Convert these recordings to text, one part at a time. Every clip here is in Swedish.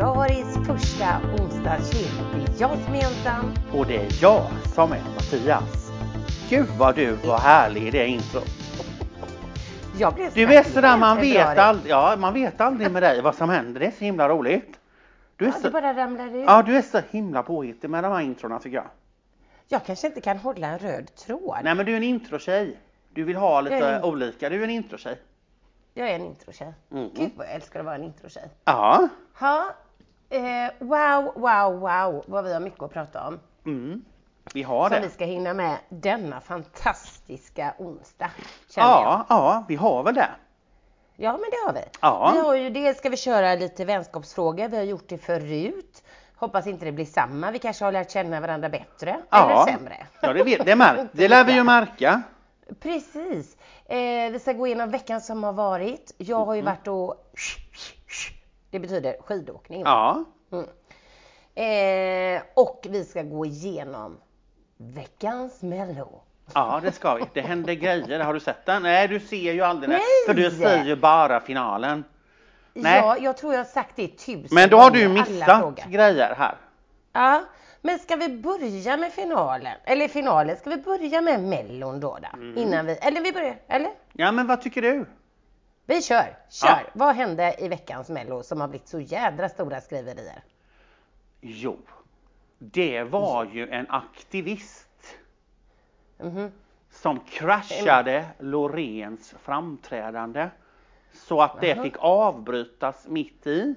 februaris första onsdagskill. Det är jag som är ensam. Och det är jag som är Mattias. Gud vad du var härlig i det intro. Jag blev Du är sådär man vet, aldrig, ja, man vet aldrig med dig vad som händer. Det är så himla roligt. Du är, Ja, så, bara ramlar ut. ja, du är så himla påhittig med de här introna tycker jag. Jag kanske inte kan hålla en röd tråd. Nej men du är en introtjej. Du vill ha lite är- olika. Du är en introtjej. Jag är en introtjej. Mm. Gud vad jag älskar att vara en introtjej. Ja. Ha, eh, wow, wow, wow vad vi har mycket att prata om. Mm. Vi har Som det. vi ska hinna med denna fantastiska onsdag. känner jag. Ja, ja, vi har väl det. Ja, men det har vi. Ja. Vi har ju det ska vi köra lite vänskapsfrågor. Vi har gjort det förut. Hoppas inte det blir samma. Vi kanske har lärt känna varandra bättre Ja. eller sämre. Ja, det, vet, det, mär, det lär vi ju märka. Precis. Eh, vi ska gå igenom veckan som har varit. Jag har ju varit och det betyder skidåkning. Ja. Mm. Eh, och vi ska gå igenom veckans mello. Ja, det ska vi. Det händer grejer. Har du sett den? Nej, du ser ju aldrig. Nej! För du ser ju bara finalen. Nej. Ja, jag tror jag har sagt det tusen Men då har du missat grejer här. Ja, men ska vi börja med finalen? Eller finalen, ska vi börja med mellon då? då? Mm. Innan vi, eller vi börjar, eller? Ja, men vad tycker du? Vi kör, kör! Ja. Vad hände i veckans mello som har blivit så jädra stora skriverier? Jo, det var ju en aktivist Mhm. som kraschade Loreens framträdande. Så att det Jaha. fick avbrytas mitt i.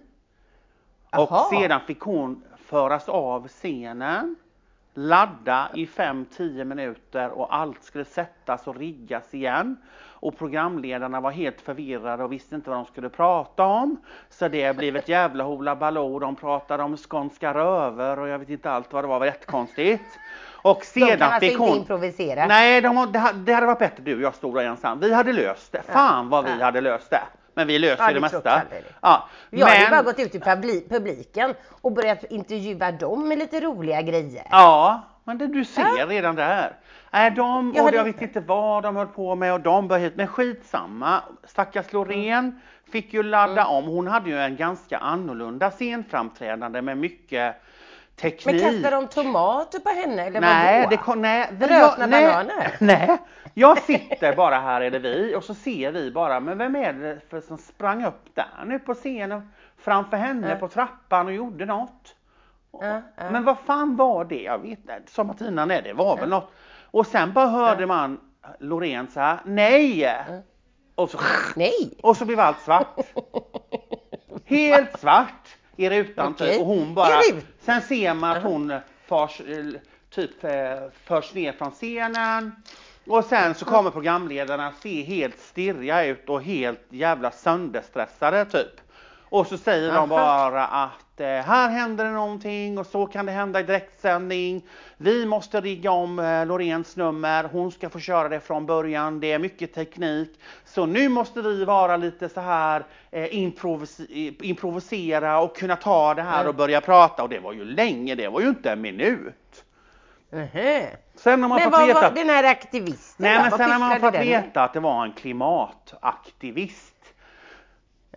Och Jaha. sedan fick hon föras av scenen, ladda i 5-10 minuter och allt skulle sättas och riggas igen. Och programledarna var helt förvirrade och visste inte vad de skulle prata om. Så det blev ett jävla hoola baloo. De pratade om skånska röver och jag vet inte allt vad det var. Det var jättekonstigt. Och De sedan kan alltså fick inte hon... improvisera? Nej, de, det, ha- det hade varit bättre du och jag stod där ensam. Vi hade löst det. Fan vad vi hade löst det. Men vi löser Ja, ju det mesta. Ja. Jag hade Men- bara gått ut i publi- publiken och börjat intervjua dem med lite roliga grejer. Ja, men det du ser redan där. Nej, de, Jag och jag vet inte vad de höll på med och de började hit. Men skitsamma. Stackars Loreen fick ju ladda Mm. om. Hon hade ju en ganska annorlunda scenframträdande med mycket teknik. Men kastade de tomater på henne eller Nej, vadå? det kom, nej, vi- Rötna jag- nej, bananer? Nej, jag sitter bara här är det vi och så ser vi bara, men vem är det för som sprang upp där nu på scenen framför henne Ja. på trappan och gjorde något? Ja, ja. Men vad fan var det? Jag vet inte, sa Martina, nej det var väl något. Och sen bara hörde man Loreen så här, nej! Och så, Nej! och så blev allt svart. Helt svart i rutan Okej. typ. Och hon bara, sen ser man att hon förs, eh, typ eh, förs ner från scenen. Och sen så kommer programledarna se helt stirriga ut och helt jävla sönderstressade typ. Och så säger de Aha. bara att eh, här händer det någonting och så kan det hända i direktsändning. Vi måste rigga om eh, Loreens nummer. Hon ska få köra det från början. Det är mycket teknik. Så nu måste vi vara lite så här eh, improvis- eh, improvisera och kunna ta det här och börja prata. Och det var ju länge, det var ju inte en minut. Mhm. Sen har man Men fått vad veta... var den här aktivisten Nej men sen har man fått den med? veta att det var en klimataktivist.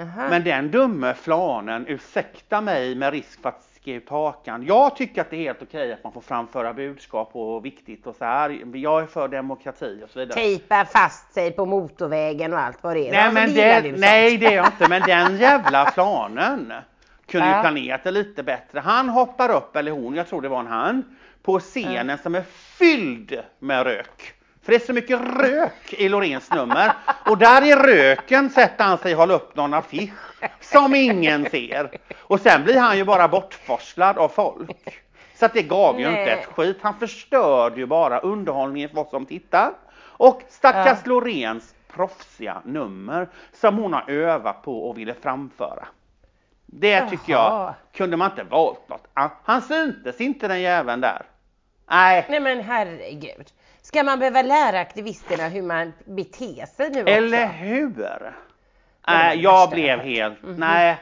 Aha. Men den dumme flanen, ursäkta mig med risk för att skriva ut hakan. Jag tycker att det är helt okej att man får framföra budskap och viktigt och så här. Jag är för demokrati och så vidare. Tejpa fast sig på motorvägen och allt vad det är. Nej, men det, du nej det är jag inte, men den jävla flanen kunde ju Ja. planerat det lite bättre. Han hoppar upp, eller hon, jag tror det var en han, på scenen som är fylld med rök. För det är så mycket rök i Loreens nummer. Och där i röken sätter han sig och håller upp någon affisch som ingen ser. Och sen blir han ju bara bortforslad av folk. Så att det gav ju Nej. inte ett skit. Han förstörde ju bara underhållningen för oss som tittar. Och stackars Ja. Loreens proffsiga nummer som hon har övat på och ville framföra. Det tycker Jaha. jag kunde man inte valt något annat. Han syntes inte den jäveln där. Nej. Nej men herregud. Ska man behöva lära aktivisterna hur man beter sig nu Eller också? hur? det Nej, värsta jag blev helt, Mhm. nej.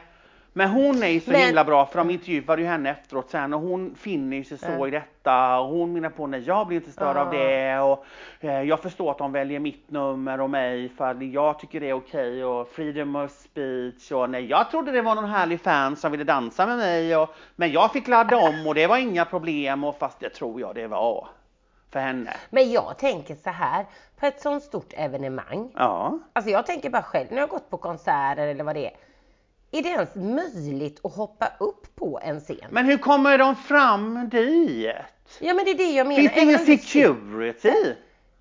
Men hon är ju så Men- himla bra för de intervjuade ju henne efteråt sen och hon finner ju sig så Ja. i detta och hon menar på nej jag blir inte störd av Ja. det och eh, jag förstår att de väljer mitt nummer och mig för att jag tycker det är okej och freedom of speech och nej jag trodde det var någon härlig fan som ville dansa med mig och men jag fick ladda om och det var inga problem och fast det tror jag det var för henne. Men jag tänker så här, på ett sånt stort evenemang. Ja. Alltså jag tänker bara själv när jag gått på konserter eller vad det är. Är det ens möjligt att hoppa upp på en scen? Men hur kommer de fram dit? Ja men det är det jag menar. Finns det ingen security?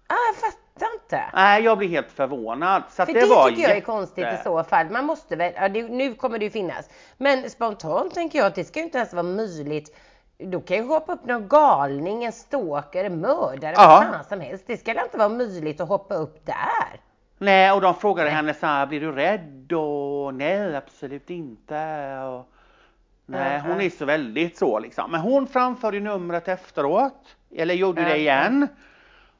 Ja, jag fattar inte. Nej, jag blir helt förvånad. Så För det, det, var tycker jag är konstigt i så fall. Man måste väl, ja, det, nu kommer det ju finnas. Men spontant tänker jag att det ska ju inte ens vara möjligt. Då kan ju hoppa upp någon galning, en stalker, mördare, Ja. vad fan som helst. Det ska inte vara möjligt att hoppa upp där? Nej, och de frågade henne så här, blir du rädd? Och nej, absolut inte. Och, nej, Ja, hon ja. är så väldigt så liksom. Men hon framförde numret efteråt. Eller gjorde Ja, det igen.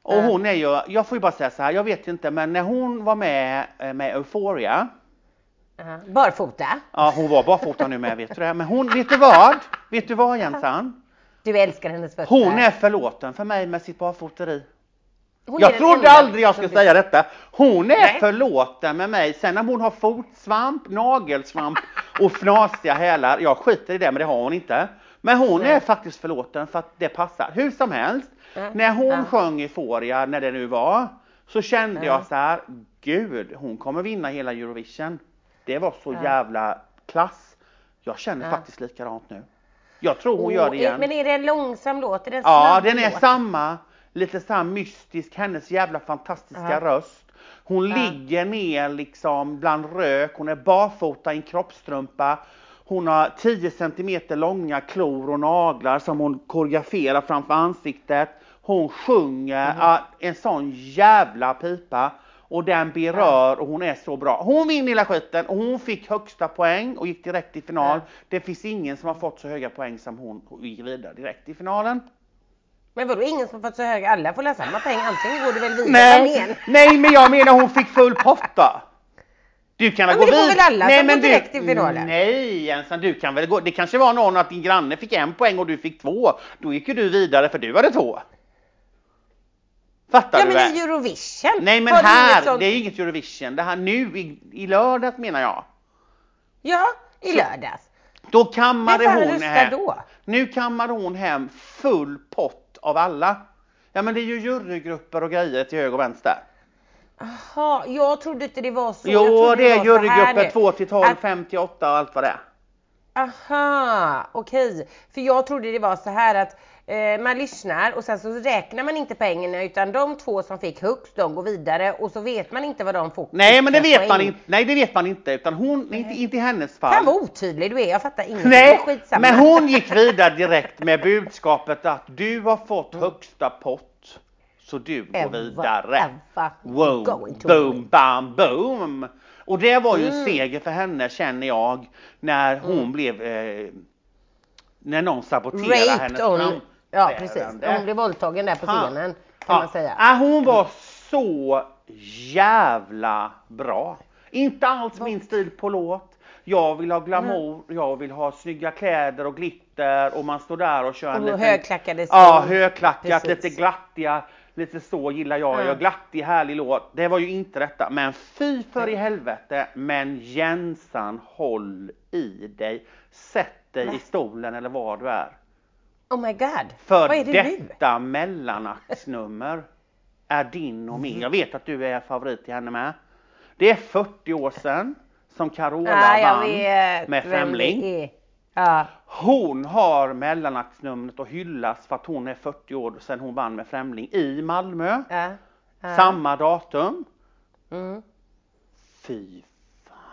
Och Ja. hon är ju, jag får ju bara säga så här, jag vet inte, men när hon var med eh, med Euphoria. Barfota. Ja, hon var barfota nu med, vet du det? Men hon, vet du vad? Vet du vad Jensan? Du älskar hennes fötter. Hon är förlåten för mig med sitt barfoteri. Hon Jag trodde aldrig jag skulle säga detta. Hon är Nej. förlåten med mig. Sen om hon har fotsvamp, nagelsvamp och fnasiga hälar. Jag skiter i det, men det har hon inte. Men hon Nej. är faktiskt förlåten för att det passar. Hur som helst. Ja. När hon Ja. sjöng Euphoria, när det nu var, så kände Ja. jag så här, gud, hon kommer vinna hela Eurovision. Det var så jävla klass. Jag känner Ja. faktiskt likadant nu. Jag tror hon Åh, gör det igen. Men är det en långsam låt? Är det en Ja, den är låt? samma. Lite så mystisk, hennes jävla fantastiska Ja. röst. Hon Ja. ligger ner liksom bland rök, hon är barfota i en kroppstrumpa. Hon har 10 centimeter långa klor och naglar som hon koreograferar framför ansiktet. Hon sjunger ja, en sån jävla pipa. Och den berör och hon är så bra. Hon vinner hela skiten och hon fick högsta poäng och gick direkt till final. Ja. Det finns ingen som har fått så höga poäng som hon och gick vidare direkt i finalen. Men vadå ingen som fått så hög? Alla får läsa samma pengar. Antingen går du väl vidare Nej, nej men jag menar hon fick full pott då. Du kan väl Ja, gå men det får väl alla nej, som går direkt till finalen? Nej Jensan, du kan väl gå. Det kanske var någon att din granne fick en poäng och du fick två. Då gick ju du vidare för du hade två. Fattar Ja du men det? i Eurovision. Nej men här, sånt- det är inget Eurovision. Det här nu i, i lördags menar jag. Ja, i Så- lördags. Då kammade hon hem. då? Nu kammade hon hem full pott av alla. Ja men det är ju jurygrupper och grejer till höger och vänster. Jaha, jag trodde inte det var så. Jo, det är jurygrupper nu. 2 till 12, Att- 5 till 8 och allt vad det är. Aha, okej. För jag trodde det var så här att eh, man lyssnar och sen så räknar man inte pengarna utan de två som fick högst de går vidare och så vet man inte vad de får. Nej men det vet man inte. Nej det vet man inte utan hon, inte, inte i hennes fall. Fan vad otydlig du är, jag fattar ingenting. Nej, skitsamma. men hon gick vidare direkt med budskapet att du har fått högsta pott. Så du går Ever, vidare. ever Wow, boom, bam, boom. Och det var ju en Mm. seger för henne känner jag när hon blev eh, när någon saboterade hennes Raped on, framträdande. Ja precis. Hon blev våldtagen där på Ja. scenen kan Ja. man säga. Ja, hon var så jävla bra. Inte alls min stil på låt. Jag vill ha glamour, jag vill ha snygga kläder och glitter och man står där och kör en Och liten... högklackade Ja, skor. högklackat, Precis. lite glattiga. Lite så gillar jag. Ja. Jag glattig, härlig låt. Det var ju inte detta. Men fy för i helvete. Men Jensan, håll i dig. Sätt dig Va? i stolen eller var du är. Oh my god. För vad är det nu? detta mellanaktsnummer är din och min. Jag vet att du är favorit till henne med. Det är 40 år sedan som Carola jag vann med Främling. Ja. Hon har mellanaktsnumret och hyllas för att hon är 40 år sedan hon vann med Främling i Malmö. Ja. ja. Samma datum. Mm. Fy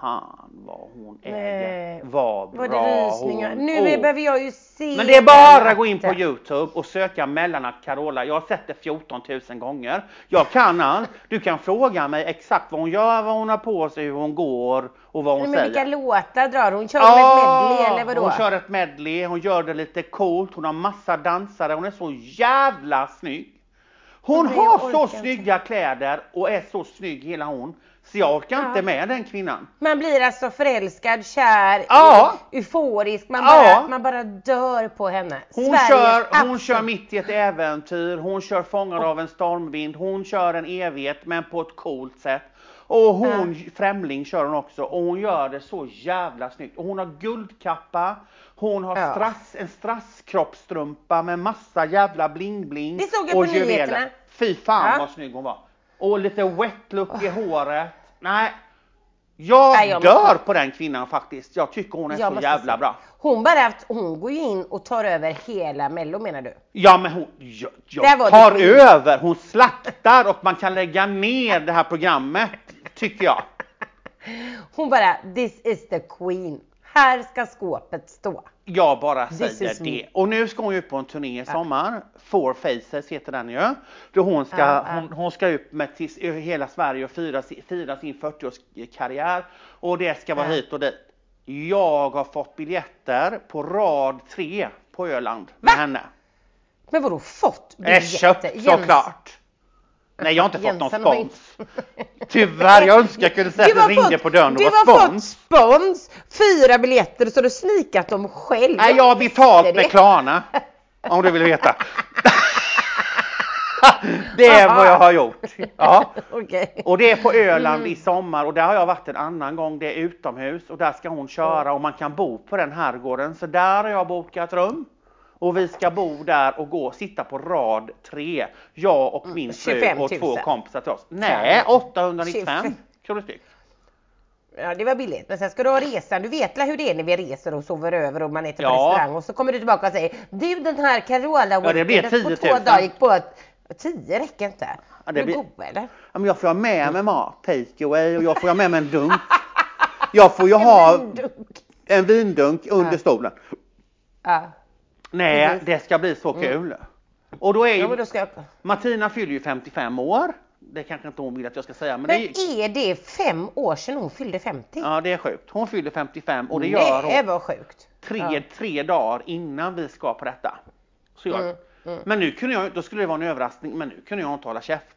fan vad hon äger. Vad bra det rysningar? hon Nu Åh. behöver jag ju se Men det är bara att gå in på. Youtube och söka mellanakt Carola. Jag har sett det 14 000 gånger. Jag kan allt. Du kan fråga mig exakt vad hon gör, vad hon har på sig, hur hon går och vad hon Nej, men vilka säger. låtar drar hon? Kör hon ett medley eller vadå? hon kör ett medley, hon gör det lite coolt, hon har massa dansare, hon är så jävla snygg. Hon har så snygga kläder och är så snygg hela hon. Så jag orkar Ja. inte med den kvinnan. Man blir alltså förälskad, kär, Ja. eu- euforisk. Man Ja. bara, man bara dör på henne. Hon Sveriges kör, hon kör mitt i ett äventyr, hon kör Fångad av en stormvind, hon kör en evighet men på ett coolt sätt. Och hon, Främling kör hon också och hon gör det så jävla snyggt. Och hon har guldkappa, hon har Ja. strass, en strasskroppstrumpa med massa jävla bling-bling. Det såg jag och på nyheterna. juveler. Fy fan Ja. vad snygg hon var. Och lite wet look i håret. Nej, jag, Nej, jag dör måste- på den kvinnan faktiskt. Jag tycker hon är Jag så jävla se. bra. Hon bara, hon går ju in och tar över hela mello menar du? Ja men hon jag, jag tar över, hon slaktar och man kan lägga ner det här programmet tycker jag. Hon bara, this is the queen. Här ska skåpet stå. Jag bara säger det. Och nu ska hon ju ut på en turné i sommar. Four Faces heter den ju. Då hon ska, Ja, ja. Hon, hon ska upp med till hela Sverige och fira, fira sin 40-årskarriär. Och det ska vara Ja. hit och dit. Jag har fått biljetter på rad tre på Öland med Va? henne. Men vadå fått Är biljetter? köpt Jens- såklart. Nej jag har inte fått någon spons. Tyvärr, jag önskar jag kunde säga Du att det ringde fått- på dörren och Du var har fått spons. spons, fyra biljetter så du snikat dem själv. Nej, jag har betalt med. Klarna. Om du vill veta. det är vad jag har gjort. Ja. Okej. Och det är på Öland i sommar och där har jag varit en annan gång. Det är utomhus och där ska hon köra och man kan bo på den herrgården. Så där har jag bokat rum. Och vi ska bo där och gå och sitta på rad tre. Jag och min fru 25 000. och två kompisar till oss. Nej, 895 25. kronor styck. Ja det var billigt men sen ska du ha resan. Du vet väl hur det är när vi reser och sover över och man äter på Ja. restaurang och så kommer du tillbaka och säger Du den här Carola Ja, det blir weekendet på 10 två 000. dagar gick på att 10 räcker inte. Ja, det är du blir- god eller? Ja, men jag får ha med mig mat, take away och jag får ha med mig en dunk. Jag får ju ha en vindunk under stolen. Ja. Nej, Precis. det ska bli så kul. Och då är ju, då ska jag... Martina fyller ju 55 år. Det kanske inte hon vill att jag ska säga, men, Men det, är, är det fem år sedan hon fyllde 50? ja, det är sjukt. Hon fyller 55 och det gör Nej hon vad sjukt. tre, Ja. tre dagar innan vi ska på detta. Så jag, Mm, mm. Men nu kunde jag, då skulle det vara en överraskning, men nu kunde jag inte hålla käft.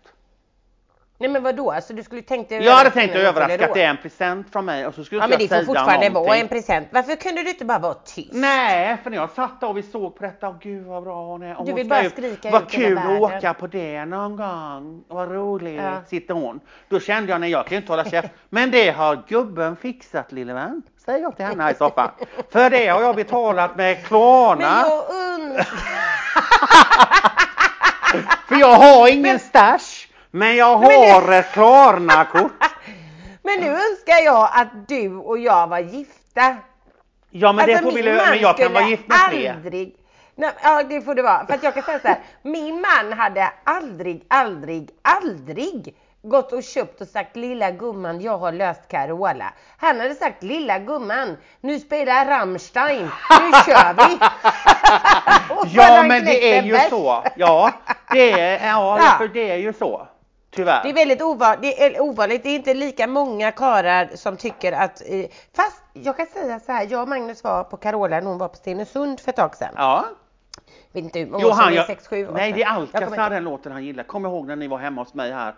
Nej men vadå, alltså du skulle tänkt dig Jag hade tänkt att överraska att det är en present från mig och så skulle Ja inte men det jag får säga fortfarande någonting. vara en present. Varför kunde du inte bara vara tyst? Nej, för när jag satt där och vi såg på detta, och gud vad bra hon är. Du vill bara skrika Vad ut i hela kul att världen." åka på det någon gång. Vad roligt, Ja. sitter hon. Då kände jag, nej jag kan inte hålla käft. Men det har gubben fixat lille vän. Säger jag till henne här i soffan. För det har jag betalat med Men Klarna. jag önskar... För jag har ingen stash. Men jag Men det- har ett Klarna-kort. Men nu önskar jag att du och jag var gifta. Ja men det Alltså, får vi Men jag kan vara gift med aldrig... Nej, ja det får det vara. För att jag kan säga så här. Min man hade aldrig, aldrig, aldrig gått och köpt och sagt lilla gumman jag har löst Carola. Han hade sagt lilla gumman nu spelar Rammstein, nu kör vi! Ja men det är ju så. Ja, det är, ja, Ja. För det är ju så. Tyvärr. Det är väldigt ovanligt, det är ovanligt, det är inte lika många karar som tycker att, fast jag kan säga så här, jag och Magnus var på Carola när hon var på Stenungsund för ett tag sedan. Ja. Vet inte hur många Jo, år han, jag, sex, sju år nej, det är Jag Alcazar den låten han gillar. Kom ihåg när ni var hemma hos mig här.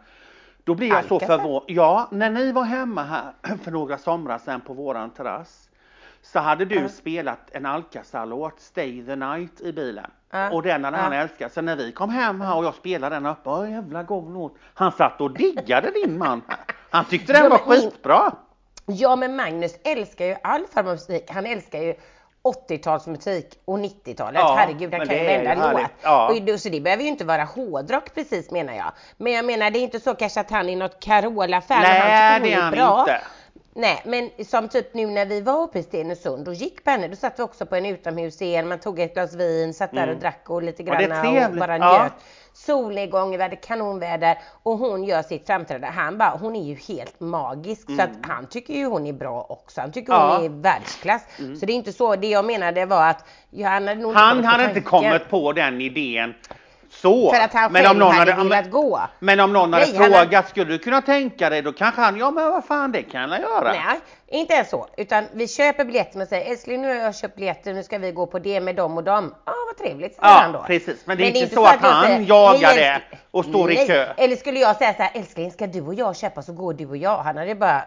Då blir jag så Alcazar? förvånad. Ja, när ni var hemma här för några somrar sedan på våran terrass. Så hade du Ja. spelat en Alcazar-låt, Stay the night, i bilen. Ja. Och den hade han älskat. Så när vi kom hem här och jag spelade den uppe, åh jävla god låt. Han satt och diggade din man. Han tyckte den Ja, var men skitbra. Ja men Magnus älskar ju all form av musik. Han älskar ju 80-talsmusik och 90-talet. Ja, Herregud, han kan ju varenda låt. Ja. Och så det behöver ju inte vara hårdrock precis menar jag. Men jag menar det är inte så kanske att han är något Carola-fan. Nej, han det är han bra. inte. Nej, men som typ nu när vi var uppe i Stenungsund och gick på henne, då satt vi också på en utomhusscen, man tog ett glas vin, satt där Mm. och drack och lite Ja, grann och trevligt. bara Ja. njöt. Solnedgång, vi hade kanonväder och hon gör sitt framträdande. Han bara, hon är ju helt magisk så att han tycker ju hon är bra också. Han tycker Mm. Ja. Mm. hon är världsklass. Så det är inte så, det jag menade var att ja, han hade nog inte Han hade inte kommit på den idén så. För att han Men om någon hade hade, velat gå. Men om någon hade Nej, frågat, hade- skulle du kunna tänka dig? Då kanske han, ja men vad fan det kan jag göra. Nej, inte ens så. Utan vi köper biljetter och säger älskling nu har jag köpt biljetter, nu ska vi gå på det med dem och dem. Ja, vad vad trevligt, säger han då. Ja, precis. Men det är inte inte så att jag han säger, jagar "Nej, det älskling." och står i Nej. kö. Eller skulle jag säga så här, älskling ska du och jag köpa så går du och jag. Han hade bara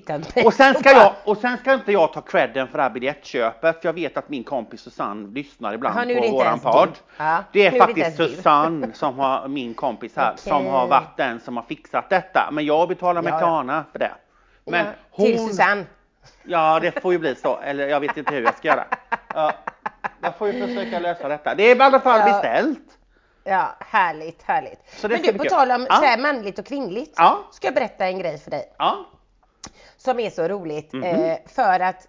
på mig Och sen, ska jag, och sen ska inte jag ta credden för det här biljettköpet, för jag vet att min kompis Susanne lyssnar ibland det på våran podd. Ja, Det är det faktiskt. Susanne som har, min kompis här, som har varit den som har fixat detta. Men jag betalar med Ja, ja. Klarna för det. Men ja, Till hon, Susanne. ja det får ju bli så, eller jag vet inte hur jag ska göra. Ja, jag får ju försöka lösa detta. Det är i alla fall Ja. beställt. Ja, härligt, härligt. Men du, på tal om Ja. så här manligt och kvinnligt. Ja. Ska jag berätta en grej för dig. Ja, Som är så roligt. Mhm. Eh, för att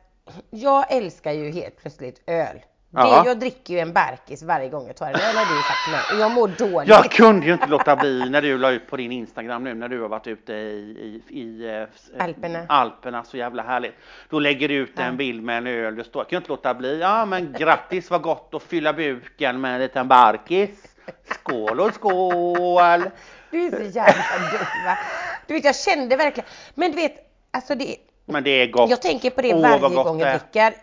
jag älskar ju helt plötsligt öl. Det, Ja. jag dricker ju en Barkis varje gång jag tar en öl har du sagt mig. Och jag mår dåligt. Jag kunde ju inte låta bli när du la ut på din Instagram nu när du har varit ute i, i, i eh, Alperna. Alperna, så jävla härligt. Då lägger du ut en bild med en öl, det står, jag kan inte låta bli, ja men grattis vad gott att fylla buken med en liten barkis. Skål och skål! Du är så jävla dum va. Du vet jag kände verkligen. Men du vet, alltså det Men det är gott. Jag tänker på det vad varje gång jag dricker.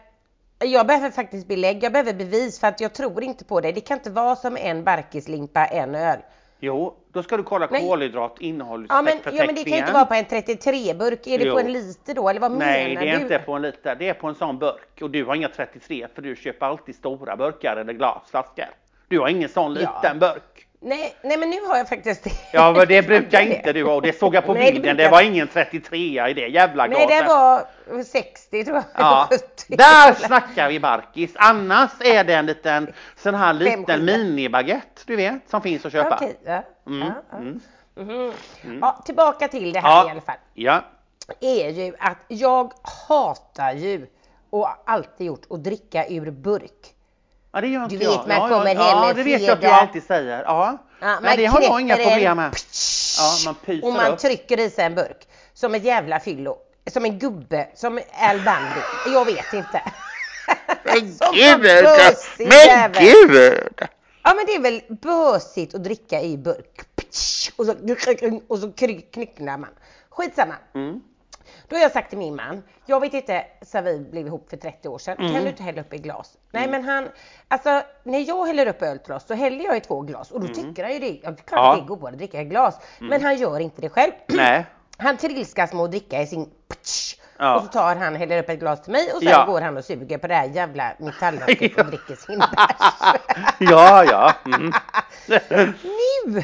Jag behöver faktiskt belägg, jag behöver bevis för att jag tror inte på det. Det kan inte vara som en barkislimpa, en öl. Jo, då ska du kolla Nej. kolhydrat, Ja men, ja men det kan inte vara på en 33 burk. Är det Jo. på en liter då eller vad Nej, menar det är du? inte på en liter, det är på en sån burk. Och du har inga 33 för du köper alltid stora burkar eller glasflaskor. Du har ingen sån Ja. liten burk. Nej, nej men nu har jag faktiskt det. Ja men det brukar inte du ha och det såg jag på Nej, bilden. Det, var ingen 33 i det jävla Nej glaset. det var 60 tror jag. Ja, 70. där snackar vi barkis. Annars är det en liten sån här liten minibaguette du vet som finns att köpa. Okej, ja. Mm, ja, ja. mm. Mhm. ja, tillbaka till det här i alla fall. Ja. Är ju att jag hatar ju och alltid gjort att dricka ur burk. Ja, det gör inte Du jag. vet, man ja, kommer ja, hem ja, det vet jag att du alltid säger. Ja. Ja, Nej, det har jag inga problem med. Ja, man pyser och man upp. trycker i sig en burk. Som ett jävla fyllo. Som en gubbe, som Al Bundy. Jag vet inte. Som en bösig jävel. gud! Ja men det är väl bösigt att dricka i burk. Och så, och så knycknar man. Skitsamma. Mm. Då har jag sagt till min man, jag vet inte, så vi blev ihop för 30 år sedan, Mm. kan du inte hälla upp i glas? Nej men han, alltså när jag häller upp öl till oss så häller jag i två glas och då tycker han ju det, ja, klart Mm. Ja. det är godare att dricka i glas. Men han gör inte det själv. Nej. Han trilskas med att dricka i sin Ja. och så tar han, häller upp ett glas till mig och sen Ja. går han och suger på det här jävla metallhandskrift Ja. och dricker sin bärs. Ja, ja. Mm. nu!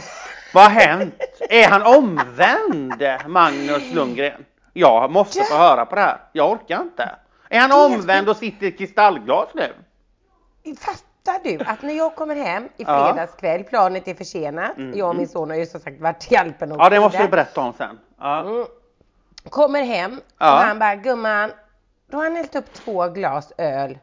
Vad har hänt? Är han omvänd, Magnus Lundgren? Jag måste få höra på det här. Jag orkar inte. Är han omvänd och sitter i kristallglas nu? Fattar du att när jag kommer hem i. Mm, fredags kväll, planet är försenat, jag och min son har ju som sagt varit i Alperna och Ja, det måste du berätta om sen. Ja. Mm. Kommer hem Ja. och han bara, gumman, då har han hällt upp två glas öl.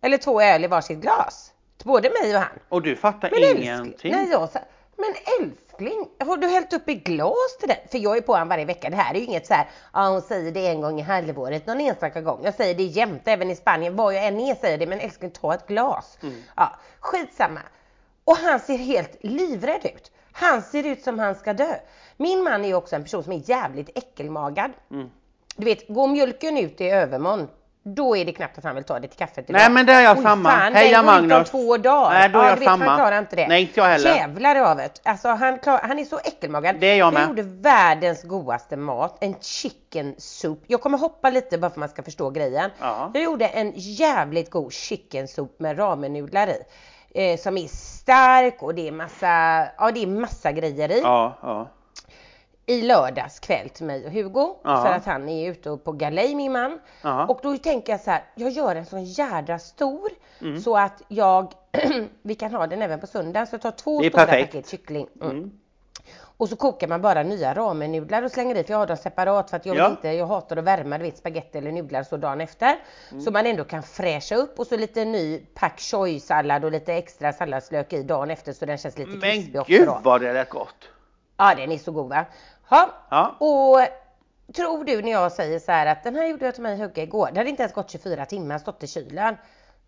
Eller två öl i varsitt glas. Både mig och han. Och du fattar Men ingenting? nej, jag men älskling, har du hällt upp i glas till dig? För jag är på honom varje vecka. Det här är ju inget så här, ja hon säger det en gång i halvåret, någon enstaka gång. Jag säger det jämt, även i Spanien, var jag än är säger det, men älskling ta ett glas. Mm. Ja, skitsamma. Och han ser helt livrädd ut. Han ser ut som han ska dö. Min man är också en person som är jävligt äckelmagad. Mm. Du vet, går mjölken ut i övermån, då är det knappt att han vill ta det till kaffet idag. Nej, men det är jag Oj, samma. Fan, Heja, ut om Magnus. två dagar. Nej, då är ja, jag vet, samma. Han klarar inte det. Nej, inte jag heller. Jävlar övet. Alltså han, klar, han är så äckelmagad. Det är jag med. gjorde världens godaste mat, en chicken soup. Jag kommer hoppa lite bara för att man ska förstå grejen. Ja. Jag gjorde en jävligt god chicken soup med ramenudlar i. Eh, som är stark och det är massa, ja det är massa grejer i Ja, ja. I lördags kväll till mig och Hugo Ja. för att han är ute på galej min man. Ja. Och då tänker jag så här, jag gör en sån jädra stor Mm. så att jag, vi kan ha den även på söndag, så jag tar två är stora perfekt. paket kyckling. Mm. Mm. Och så kokar man bara nya ramennudlar och slänger i för jag har dem separat för att jag Ja. inte, jag hatar att värma du vet spagetti eller nudlar så dagen efter. Mm. Så man ändå kan fräscha upp och så lite ny pak choi sallad och lite extra salladslök i dagen efter så den känns lite Men krispig också gud då. vad det lät gott. Ja den är så god va. Ha. Ja. Och tror du när jag säger så här att den här gjorde jag till mig hugga igår. Det hade inte ens gått 24 timmar, stått i kylen.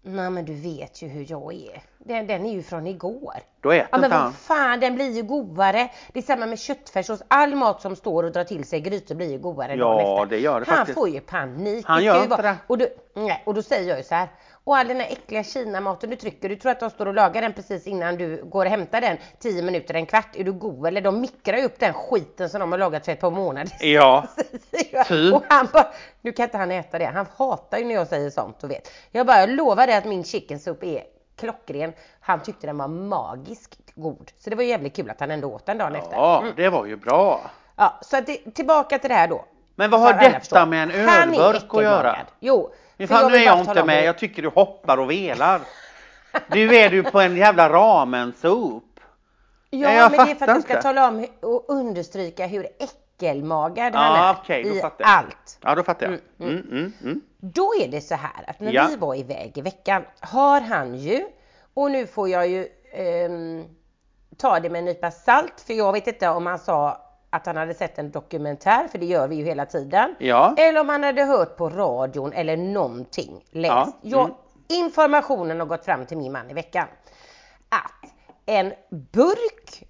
Nej men du vet ju hur jag är. Den, den är ju från igår. Då äter Ja men vad fan den blir ju godare. Det är samma med köttfärssås. All mat som står och drar till sig grytor blir ju godare Ja, dagen efter. det gör det Han faktiskt. får ju panik. Han gör inte det. Och då, nej, och då säger jag ju så här. Och all den här äckliga kinamaten du trycker, du tror att de står och lagar den precis innan du går och hämtar den 10 minuter, en kvart. Är du god eller? De mikrar ju upp den skiten som de har lagat för ett par månader. Ja. Typ. Och han bara, nu kan inte han äta det. Han hatar ju när jag säger sånt och vet. Jag bara, jag lovar dig att min chicken soup är klockren. Han tyckte den var magiskt god. Så det var jävligt kul att han ändå åt den dagen efter. ja det var ju bra. Ja, så det, tillbaka till det här då. Men vad har detta med en ölburk att göra? Jo. Fan, nu är jag inte med. Jag tycker du hoppar och velar. Nu är du på en jävla ramen-soup. Ja, jag men det är för att du ska inte. tala om och understryka hur äckelmagad han Ja, är då i allt. Ja, då fattar jag. Mm, mm, mm. Då är det så här att när Ja. vi var iväg i veckan har han ju, och nu får jag ju ehm, ta det med en nypa salt för jag vet inte om han sa att han hade sett en dokumentär, för det gör vi ju hela tiden. Ja. Eller om han hade hört på radion eller någonting, läst. Ja, Jag, mm. Informationen har gått fram till min man i veckan. Att en burk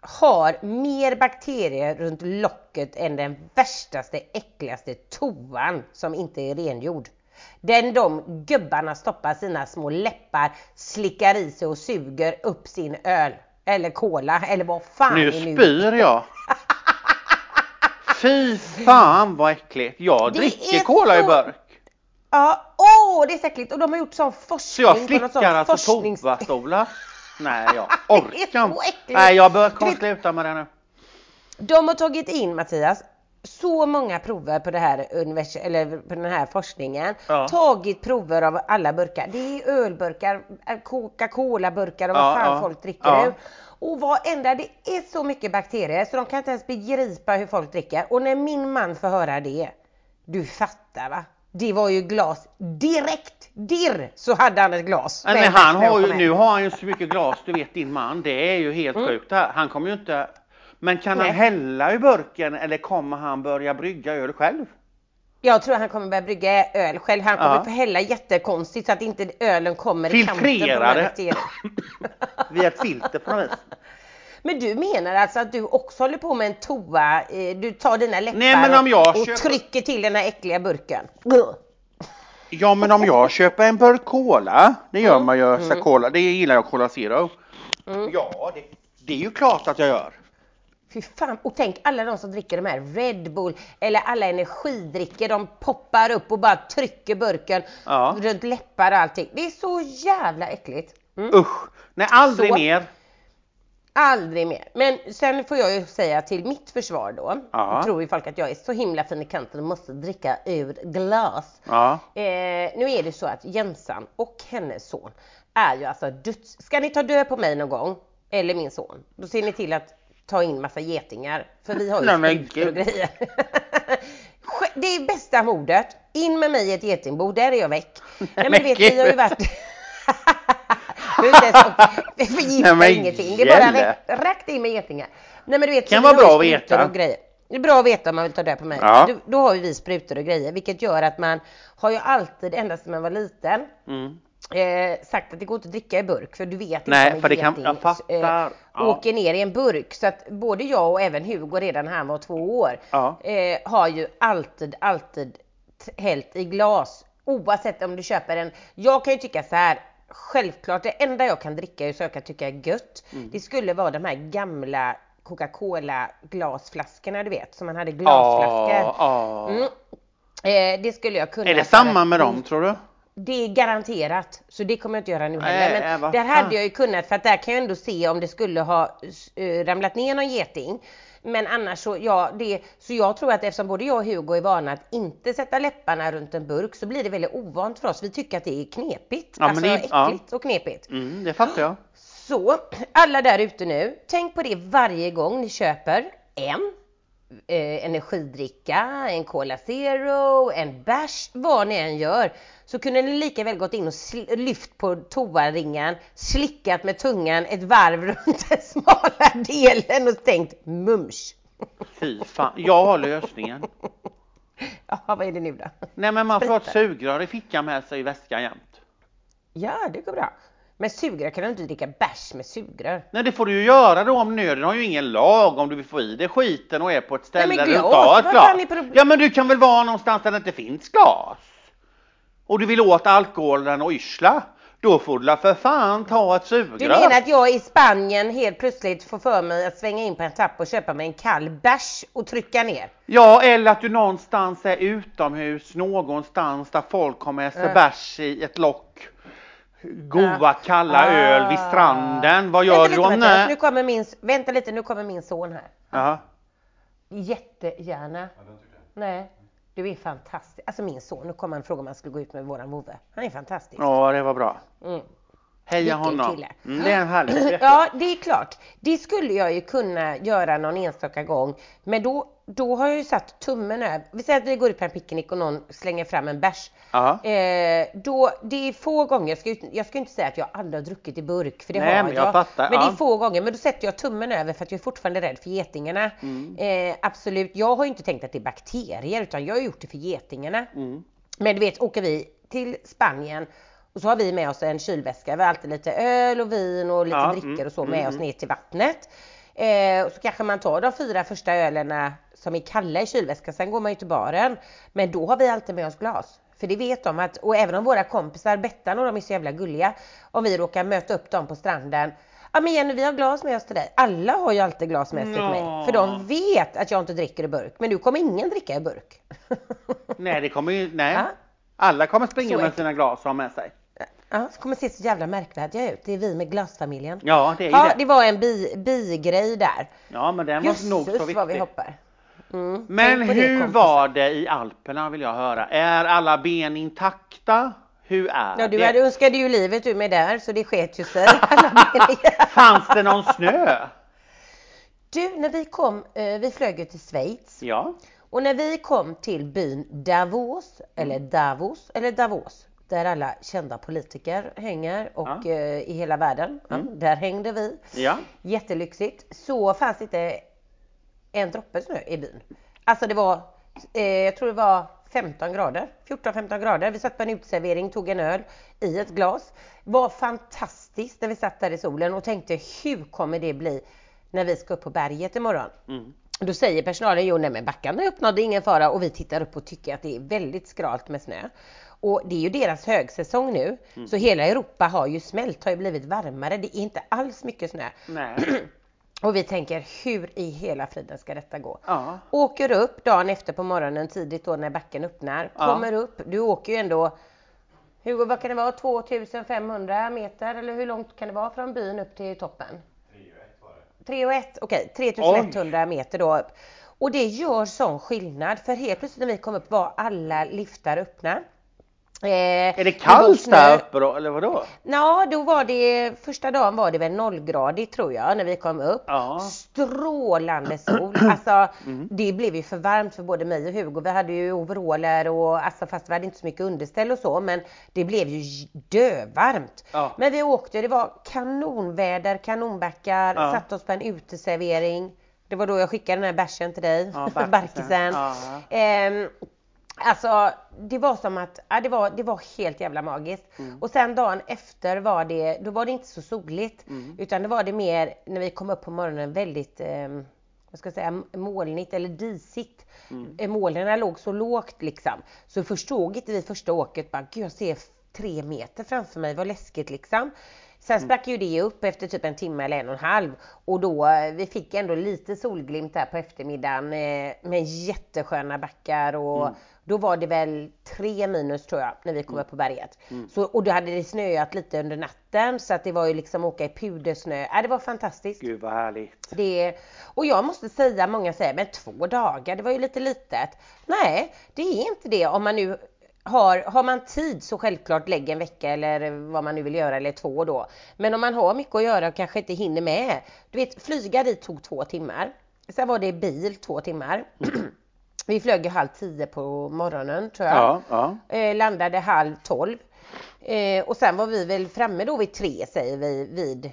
har mer bakterier runt locket än den värstaste, äckligaste toan som inte är rengjord. Den de gubbarna stoppar sina små läppar, slickar i sig och suger upp sin öl. Eller cola eller vad fan Nu spyr jag. Fy fan vad äckligt. Jag Det dricker cola i så- burk. Ja, åh det är så äckligt och de har gjort sån Så forskning jag på någon slickar alltså forsknings... toastolar. Nej, jag orkar så äckligt. Nej, jag bör vet- sluta med det nu. De har tagit in Mattias så många prover på, det här univers- eller på den här forskningen. Ja. Tagit prover av alla burkar. Det är ölburkar, Coca-Cola-burkar och vad Ja, fan ja, folk dricker ja. ur. Och varenda, det är så mycket bakterier så de kan inte ens begripa hur folk dricker. Och när min man får höra det, du fattar va? Det var ju glas direkt, dirr så hade han ett glas. Men en han har ju, nu har han ju så mycket glas, du vet din man. Det är ju helt Mm. sjukt det här. Han kommer ju inte... Men kan Nej. han hälla i burken eller kommer han börja brygga öl själv? Jag tror han kommer börja brygga öl själv. Han kommer Ja. få hälla jättekonstigt så att inte ölen kommer i kanten på. Via ett filter på något vis. Men du menar alltså att du också håller på med en toa, eh, du tar dina läppar Nej, och, köper- trycker till den här äckliga burken. Ja men om jag köper en burk cola, det Mm. gör man ju, så cola, det gillar jag Cola Zero. Ja, det, det är ju klart att jag gör. Fy fan, och tänk alla de som dricker de här Red Bull eller alla energidrycker, de poppar upp och bara trycker burken Ja. runt läppar och allting. Det är så jävla äckligt. Mm. Usch, nej aldrig Så. mer. Aldrig mer. Men sen får jag ju säga till mitt försvar då, Ja. tror ju folk att jag är så himla fin i kanten och måste dricka ur glas. Ja. Eh, nu är det så att Jensan och hennes son är ju alltså döds... Ska ni ta död på mig någon gång, eller min son, då ser ni till att ta in massa getingar. För vi har ju Nej, sprutor och grejer. Det är bästa mordet. In med mig i ett getingbo, där är jag väck. Nej men men vet, vi har ju varit... Nej, förgifta men ingenting. Det är bara rakt in med getingar. Nej men du vet, Kan vara bra att veta. Och grejer. Det är bra att veta om man vill ta död på mig. Ja. Då, då har ju vi sprutor och grejer, vilket gör att man har ju alltid, ända sedan man var liten, Mm. Eh, sagt att det går inte att dricka i burk för du vet Nej, inte om för det kan- jag fattar. eh, Ja. åker ner i en burk. Så att både jag och även Hugo redan när han var två år Ja. eh, har ju alltid, alltid hällt i glas. Oavsett om du köper en, jag kan ju tycka så här. Självklart, det enda jag kan dricka så jag kan tycka är gött, Mm. det skulle vara de här gamla Coca-Cola glasflaskorna du vet, som man hade glasflaskor. Ja, ja. Mm. Eh, det skulle jag kunna. Är det samma med dem tror du? Det är garanterat, så det kommer jag inte göra nu heller. Nej, Men vad där hade jag ju kunnat, för att där kan jag ändå se om det skulle ha uh, ramlat ner någon geting. Men annars så, ja, det, så jag tror att eftersom både jag och Hugo är vana att inte sätta läpparna runt en burk så blir det väldigt ovant för oss. Vi tycker att det är knepigt. Ja, alltså det äckligt och knepigt. Mm, det fattar jag. Så alla där ute nu, tänk på det varje gång ni köper en eh, energidricka, en Cola Zero, en bärs, vad ni än gör. Så kunde ni lika väl gått in och lyft på toaringen, slickat med tungan ett varv runt den smala delen och tänkt mums. Fy fan, jag har lösningen. Ja, vad är det nu då? Nej men man får ha ett sugrör i fickan med sig i väskan jämt. Ja, det går bra. Men sugrör kan du inte dricka bärs med sugrör. Nej det får du ju göra då om nöden har ju ingen lag om du vill få i dig skiten och är på ett ställe men där du inte har ett glas. Ja men du kan väl vara någonstans där det inte finns glas? och du vill åt alkoholen och yrsla, då får du för fan ta ett sugrör. Du menar att jag i Spanien helt plötsligt får för mig att svänga in på en tapp och köpa mig en kall bärs och trycka ner? Ja, eller att du någonstans är utomhus någonstans där folk har med sig Ja. bärs i ett lock. Goda Ja. kalla Ah. öl vid stranden. Vad gör Vänta du om Mattias, nu det? kommer min, vänta lite, nu kommer min son här. Ja. Jättegärna. Nej, du är fantastisk. Alltså min son, nu kommer han fråga om han skulle gå ut med våran vovve. Han är fantastisk. ja, det var bra. Mm. Heja Vilken honom. kille. Mm, det är en härlig. Ja, det är klart. Det skulle jag ju kunna göra någon enstaka gång. Men då, då har jag ju satt tummen över. Vi säger att vi går ut på en picknick och någon slänger fram en bärs. Eh, då, det är få gånger, jag ska, ju- jag ska inte säga att jag aldrig har druckit i burk, för det Nej, har men jag. jag fattar, men det ja. är få gånger, men då sätter jag tummen över för att jag är fortfarande rädd för getingarna. Mm. Eh, absolut, jag har ju inte tänkt att det är bakterier, utan jag har gjort det för getingarna. Mm. Men du vet, åker vi till Spanien och så har vi med oss en kylväska. Vi har alltid lite öl och vin och lite Ja, drickor mm, och så mm, med oss mm. ner till vattnet. Eh, och så kanske man tar de fyra första ölerna som är kalla i kylväskan, sen går man ju till baren. Men då har vi alltid med oss glas. För det vet de att, och även om våra kompisar, Bettan och de är så jävla gulliga, om vi råkar möta upp dem på stranden. Ja men Jenny vi har glas med oss till dig. Alla har ju alltid glas med sig till mig. För de vet att jag inte dricker i burk. Men nu kommer ingen dricka i burk. Nej, det kommer ju, nej. Ja. Alla kommer springa Så med sina glas och ha med sig. Ja, kommer se så jävla märkvärdiga ut. Det är vi med glasfamiljen. Ja, det är ju Ja, det. det var en bi, bigrej där. Ja, men den var nog så Jösses vad vi viktig. hoppar. Mm, Men det, hur kompisar. var det i Alperna vill jag höra? Är alla ben intakta? Hur är Ja, du det? hade önskade ju livet ur mig där så det sket ju sig. Fanns det någon snö? du, när vi kom, eh, vi flög ju till Schweiz Ja. och när vi kom till byn Davos, eller Davos, eller Davos, där alla kända politiker hänger och Ja. eh, i hela världen, ja, där hängde vi. Ja. jättelyxigt, så fanns det inte en droppe snö i byn. Alltså det var, eh, jag tror det var 15 grader, 14-15 grader. Vi satt på en uteservering, tog en öl i ett glas. var fantastiskt när vi satt där i solen och tänkte hur kommer det bli när vi ska upp på berget imorgon? Mm. Då säger personalen, jo nej men backarna är öppnade, ingen fara och vi tittar upp och tycker att det är väldigt skralt med snö. Och det är ju deras högsäsong nu, så hela Europa har ju smält, har ju blivit varmare, det är inte alls mycket snö. Och vi tänker, hur i hela friden ska detta gå? Ja. Åker upp dagen efter på morgonen tidigt då när backen öppnar, Ja. kommer upp, du åker ju ändå Hugo, vad kan det vara? 2500 meter eller hur långt kan det vara från byn upp till toppen? 3 och 1, okej 3100 meter då upp. Och det gör sån skillnad för helt plötsligt när vi kom upp var alla liftar öppna. Eh, Är det kallt där uppe då, eller vadå? Ja, då var det, första dagen var det väl nollgradigt tror jag när vi kom upp. Ja. Strålande sol. Alltså det blev ju för varmt för både mig och Hugo. Vi hade ju overaller och alltså fast vi hade inte så mycket underställ och så men det blev ju dövarmt. Ja. Men vi åkte, det var kanonväder, kanonbackar, Ja. satt oss på en uteservering. Det var då jag skickade den här bärsen till dig, Ja, barkisen. Ja. Ehm, Alltså det var som att, ja, det, var, det var helt jävla magiskt. Mm. Och sen dagen efter var det, då var det inte så soligt. Mm. Utan det var det mer, när vi kom upp på morgonen, väldigt, eh, vad ska jag säga, molnigt eller disigt. Mm. Eh, Molnen låg så lågt liksom. Så förstod inte vi första åket, bara gud jag ser tre meter framför mig, vad läskigt liksom. Sen sprack ju det upp efter typ en timme eller en och en halv och då, eh, vi fick ändå lite solglimt där på eftermiddagen eh, med jättesköna backar och då var det väl tre minus tror jag när vi kom upp på berget. Så, och då hade det snöat lite under natten så att det var ju liksom åka i pudersnö. Äh, det var fantastiskt. Gud vad härligt. Det, och jag måste säga, många säger men två dagar, det var ju lite litet. Nej, det är inte det om man nu har, har man tid så självklart lägg en vecka eller vad man nu vill göra eller två då. Men om man har mycket att göra och kanske inte hinner med. Du vet flyga dit tog två timmar. Sen var det bil två timmar. Vi flög ju halv tio på morgonen tror jag. Ja, ja. Eh, landade halv tolv. Eh, och sen var vi väl framme då vid tre säger vi vid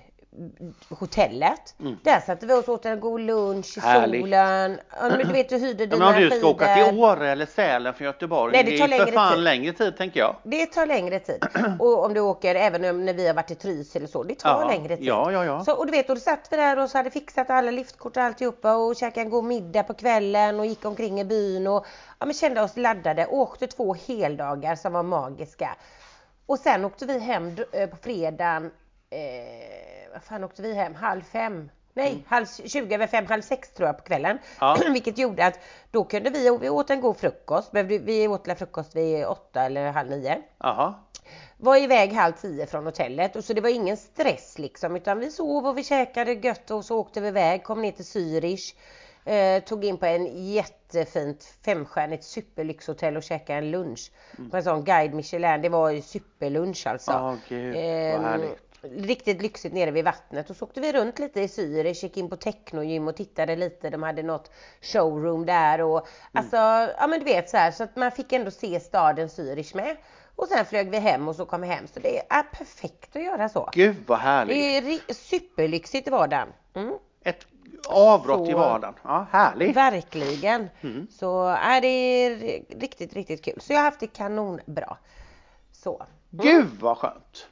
hotellet. Där satte vi oss åt en god lunch i Mm. Härligt. solen. Ja, men du vet du hyrde Ja, dina men om du ska åka skidor. till Åre eller Sälen från Göteborg, Nej, det det tar är för fan tid. längre tid tänker jag. Det tar längre tid. Och om du åker även när vi har varit i Trysil eller så, det tar Ja, längre tid. ja, ja, ja. Så, och du vet, och då satt vi där och så hade fixat alla liftkort och alltihopa och käkade en god middag på kvällen och gick omkring i byn och ja, men kände oss laddade. Åkte två heldagar som var magiska. Och sen åkte vi hem eh, på fredagen, eh, fan åkte vi hem? Halv fem? Nej, halv, 20 över fem, halv sex tror jag på kvällen. Mm. Ja. Vilket gjorde att då kunde vi, vi åt en god frukost, behövde- vi åt la frukost vid åtta eller halv nio Jaha. var iväg halv tio från hotellet och så det var ingen stress liksom utan vi sov och vi käkade gött och så åkte vi iväg, kom ner till Zürich. Eh, tog in på en jättefint femstjärnigt superlyxhotell och käkade en lunch. På en sån guide Michelin, det var ju superlunch alltså. Åh, gud, vad Ehm, härligt. Riktigt lyxigt nere vid vattnet och så åkte vi runt lite i Zürich, gick in på technogym och tittade lite. De hade något showroom där och alltså, ja men du vet så här så att man fick ändå se staden Zürich med. Och sen flög vi hem och så kom vi hem så det är perfekt att göra så. Gud vad härligt. Det är superlyxigt i vardagen. Mm. Ett avbrott i Så- vardagen. Ja, härligt. Verkligen. Mm. Så det är ri- riktigt, riktigt kul. Så jag har haft det kanonbra. Så. Gud vad skönt.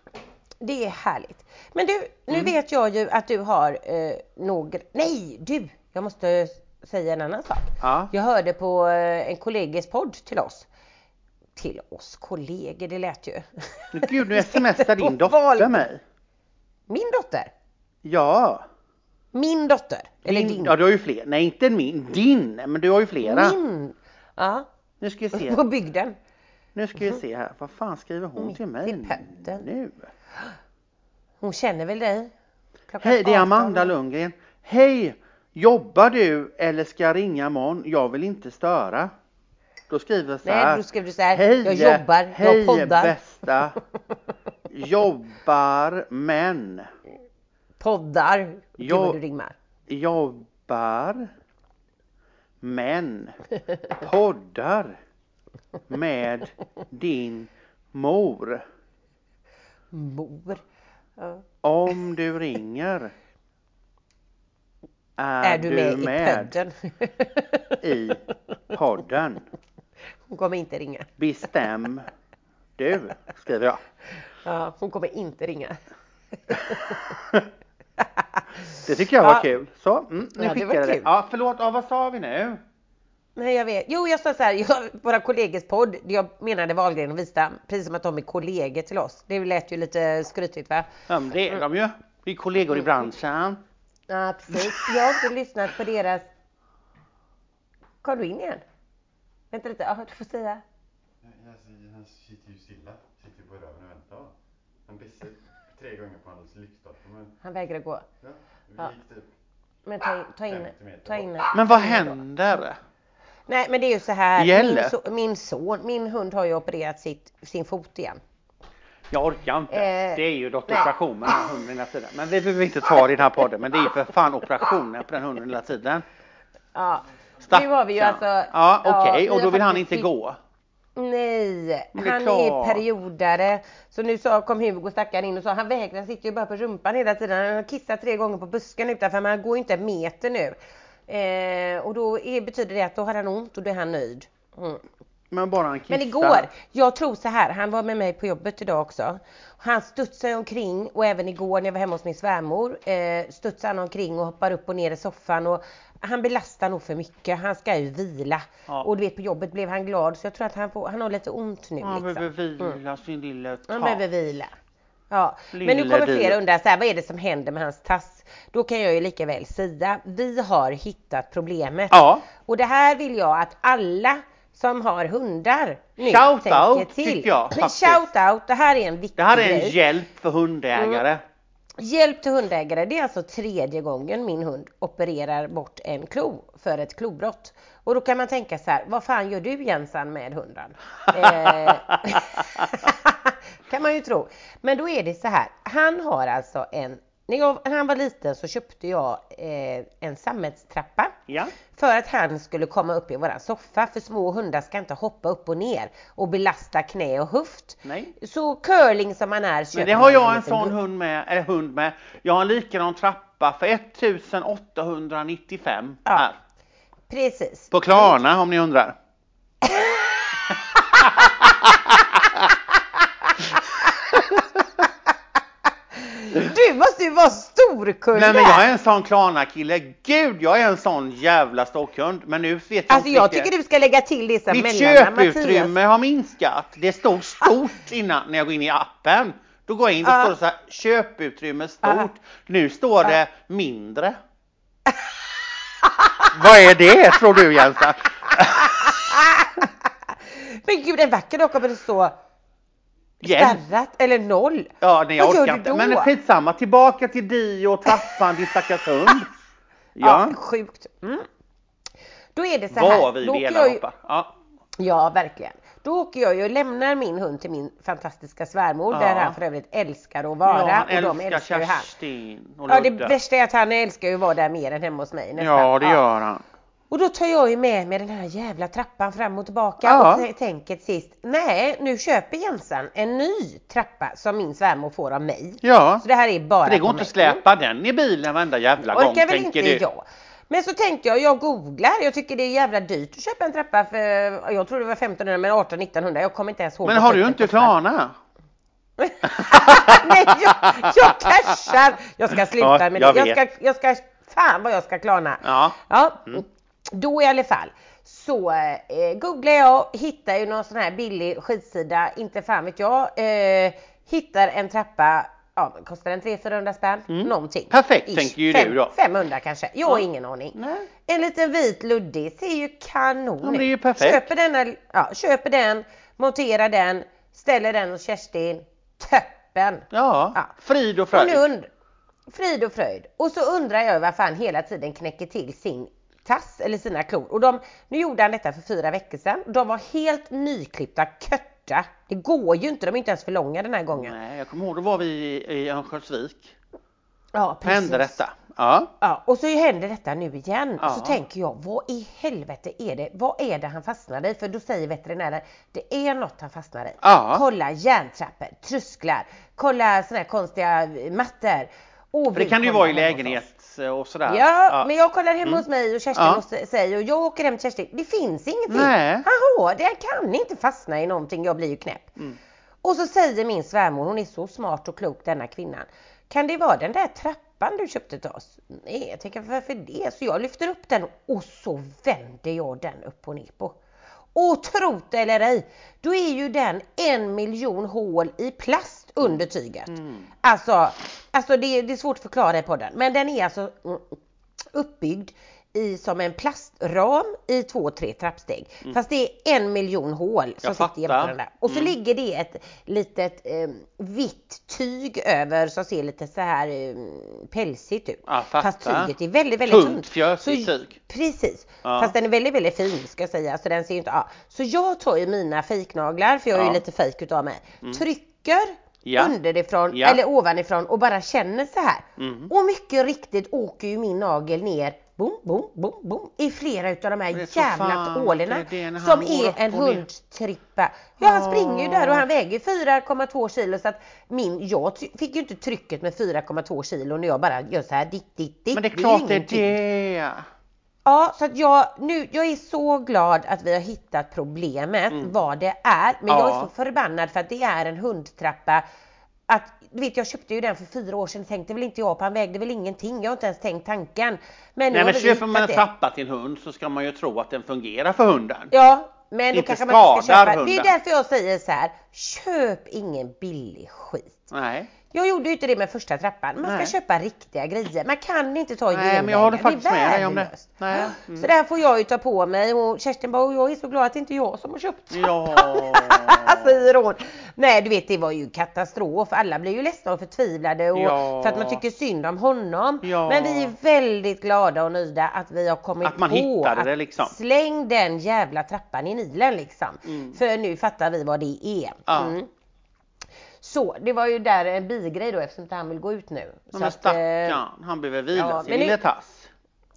Det är härligt. Men du, nu Mm. vet jag ju att du har eh, några... Nej, du! Jag måste säga en annan sak. Ja. Jag hörde på eh, en kollegas podd till oss. Till oss kollegor, det lät ju. Gud, nu smsar din dotter mig. Min dotter. Ja. Min dotter. Eller Din, din. Ja, du har ju fler. Nej, inte min. Din. Men du har ju flera. Min. Ja, Nu ska vi se. på bygden. Nu ska vi se här. Vad fan skriver hon Mitt till mig nu? Hon känner väl dig? Klockan Hej, det är 18. Amanda Lundgren. Hej! Jobbar du eller ska jag ringa imorgon? Jag vill inte störa. Då skriver jag så här. Nej, då skrev du så här. Hej, jag jobbar, hej jag poddar. bästa. Jobbar men. Poddar. Gud vad du rimmar. Jobbar men. Poddar med din mor. Mor. Ja. Om du ringer är, Är du med, i podden? i podden. Hon kommer inte ringa. Bestäm du, skriver jag. Ja, hon kommer inte ringa. Det tycker jag var Ja. kul. Så, mm, nu Ja, skickar jag det. Ja, förlåt, ja, vad sa vi nu? Nej jag vet. Jo jag sa så här, jag, våra kollegors podd, jag menade Wahlgren och Wistam, precis som att de är kollegor till oss. Det lät ju lite skrytigt va? Ja, men det är de ju. Vi är kollegor i branschen. Ja precis. Jag har inte lyssnat på deras... Kom du in igen? Vänta lite, ja, du får säga. Han sitter ju stilla. Sitter på röven och väntar. Han bisse tre gånger på hans lyktstolpe. Han vägrar gå. ja, vi Ja. gick typ Men ta in, ta in, 50 meter ta in. Men vad händer? Nej men det är ju så här, Gäller. min, so, min son, min hund har ju opererat sitt, sin fot igen. Jag orkar inte. Eh, det är ju dock operation med den här hunden hela tiden. Men vi behöver inte ta det i den här podden. Men det är ju för fan operationer på den hunden hela tiden. Ja. Stackarn. Nu har vi ju alltså... Ja, okej. vi och då vill han inte gå. Nej, är han klart. är periodare. Så nu så kom Hugo stackaren in och sa han vägrar, sitter ju bara på rumpan hela tiden. Han har kissat tre gånger på busken utanför men han går ju inte en meter nu. Eh, och då är, betyder det att då har han ont och då är han nöjd. Mm. Men bara han kissar. Men igår, jag tror så här, han var med mig på jobbet idag också. Han studsade omkring och även igår när jag var hemma hos min svärmor eh, studsade han omkring och hoppar upp och ner i soffan och han belastar nog för mycket. Han ska ju vila. Ja. Och du vet på jobbet blev han glad så jag tror att han, får, han har lite ont nu. Han liksom. behöver vila sin lilla Han tass. behöver vila. Ja. Men nu kommer du. flera undra så här, vad är det som händer med hans tass? Då kan jag ju lika väl säga, vi har hittat problemet. Ja. Och det här vill jag att alla som har hundar nu Shout tänker out, till. tycker jag, faktiskt. Shout out, det här är en viktig Det här är en grej. hjälp för hundägare. Hjälp till hundägare, det är alltså tredje gången min hund opererar bort en klo för ett klobrott. Och då kan man tänka så här, vad fan gör du Jensan med hunden? eh, kan man ju tro. Men då är det så här, han har alltså en när, jag, när han var liten så köpte jag eh, en sammetstrappa Ja. för att han skulle komma upp i våran soffa för små hundar ska inte hoppa upp och ner och belasta knä och höft. Nej. Så curling som han är Men köper det har jag en liten sån hund med, eller hund med. Jag har en likadan trappa för 1895 Ja. här. Precis. På Klarna om ni undrar. Du måste ju vara storkund Nej men jag är en sån Klarna-kille. Gud, jag är en sån jävla ståkhund. Men nu vet jag Alltså inte jag riktigt. tycker du ska lägga till det som Mitt Mattias. köputrymme har minskat. Det stod stort innan när jag går in i appen. Då går jag in, då Ja. står det så här köputrymme stort. Nu står det mindre. Vad är det tror du Jensa? Men gud en vacker dag kommer det stå Igen. spärrat eller noll. Ja, nej jag Vad orkar inte. då? Men skitsamma, tillbaka till Dio och trappan, din stackars hund. Ja, Ja, sjukt. Mm. Då är det så här. vad vi då velar jag. Ja. Ja, verkligen. Då åker jag ju och lämnar min hund till min fantastiska svärmor Ja. där han för övrigt älskar att vara. ja, och de älskar han. Kerstin och Ja, det Ludde. värsta är att han älskar ju att vara där mer än hemma hos mig nästan. Ja, det gör han. Och då tar jag ju med mig den här jävla trappan fram och tillbaka Ja. och tänker sist, nej nu köper Jensan en ny trappa som min svärmor får av mig. Ja, Så det här är bara för det går inte att mig. släpa den i bilen varenda jävla gång, Orkar väl tänker inte du. jag. Men så tänkte jag, jag googlar, jag tycker det är jävla dyrt att köpa en trappa för, jag tror det var 1500 men 1800-1900, jag kommer inte ens ihåg Men har du inte. Klarna? Nej, jag, jag cashar! Jag ska sluta Ja, med jag det. Jag ska, jag ska, fan vad jag ska klarna. Ja. Ja, då i alla fall så eh, googlar jag, hittar ju någon sån här billig skitsida, inte fan vet jag, eh, hittar en trappa, ja kostar den 300-400 spänn, någonting. Mm. Perfekt, Ish. tänker ju Fem- du då. 500 kanske, jag har Ja. ingen aning. Nej. En liten vit luddig ser ju kanon Ja, det är ju perfekt. Köper, denna, ja, köper den, monterar den, ställer den hos Kerstin, töppen. Ja, Ja. frid och Och fröjd. nu und- frid och fröjd. Och så undrar jag varför han hela tiden knäcker till sin tass eller sina klor. Och de, nu gjorde han detta för fyra veckor sedan. De var helt nyklippta, kötta. Det går ju inte, de är inte ens för långa den här gången. Nej, jag kommer ihåg, då var vi i, i Örnsköldsvik. Ja, precis. Hände detta? Ja. Ja, och så händer detta nu igen. Och så Ja. tänker jag, vad i helvete är det? Vad är det han fastnar i? För då säger veterinären, det är något han fastnar i. Ja. Kolla järntrappor, trösklar, kolla såna här konstiga mattor. Och För det kan det ju vara i hemma lägenhet och sådär. Ja, men jag kollar hemma hos mig och Kerstin Ja. hos sig och jag åker hem till Kerstin. Det finns ingenting. Nej. Har, det kan inte fastna i någonting, jag blir ju knäpp. Mm. Och så säger min svärmor, hon är så smart och klok denna kvinnan. Kan det vara den där trappan du köpte till oss? Nej, jag tänker varför det? Så jag lyfter upp den och så vänder jag den upp och ner på. Och trot eller ej, då är ju den en miljon hål i plast under tyget. Alltså, alltså det, är- det är svårt att förklara i podden, men den är alltså mm, uppbyggd i, som en plastram i två, tre trappsteg. Fast det är en miljon hål som Jag sitter jämte den där. Och så ligger det ett litet eh, vitt tyg över som ser lite så här eh, pälsigt ut. Ja. Fast tyget är väldigt, väldigt Tunt, tunt. fjösigt tyg. Precis. Ja. Fast den är väldigt, väldigt fin ska jag säga. Så den ser ju inte, ja. Så jag tar ju mina fejknaglar, för jag är ju lite fejk utav mig. Trycker Ja. underifrån Ja. eller ovanifrån och bara känner så här. Mm. Och mycket riktigt åker ju min nagel ner Boom, boom, boom, boom i flera utav de här jävla han som är en hundtrippa. Ja han springer ju där och han väger 4,2 kilo så att min, jag fick ju inte trycket med 4,2 kilo när jag bara gör så här ditt, ditt, ditt. Men det är klart det är det. Ja, så att jag, nu, jag är så glad att vi har hittat problemet, vad det är. Men jag är Mm. Ja. så förbannad för att det är en hundtrappa. Att, du vet, jag köpte ju den för fyra år sedan, tänkte väl inte jag på, han vägde väl ingenting. Jag har inte ens tänkt tanken. Men Nej men köper man en det. trappa till en hund så ska man ju tro att den fungerar för hunden. Ja, men då kanske man inte ska köpa. Det är hunden. därför jag säger så här, köp ingen billig skit. Nej. Jag gjorde ju inte det med första trappan. Man Nej. ska köpa riktiga grejer. Man kan inte ta Nej, men jag håller faktiskt med dig om det. Nej. Mm. Så det här får jag ju ta på mig och Kerstin bara, "Åh, jag är så glad att det inte är jag som har köpt Ja. säger hon. Nej du vet det var ju katastrof. Alla blir ju ledsna och förtvivlade och Ja. för att man tycker synd om honom. Ja. Men vi är väldigt glada och nöjda att vi har kommit Att man på hittade att det liksom. släng den jävla trappan i Nilen liksom. Mm. För nu fattar vi vad det är. Ja. Mm. Så det var ju där en bigrej då eftersom inte han vill gå ut nu. Så men att, eh, stackarn, han behöver vila ja, sin lille tass.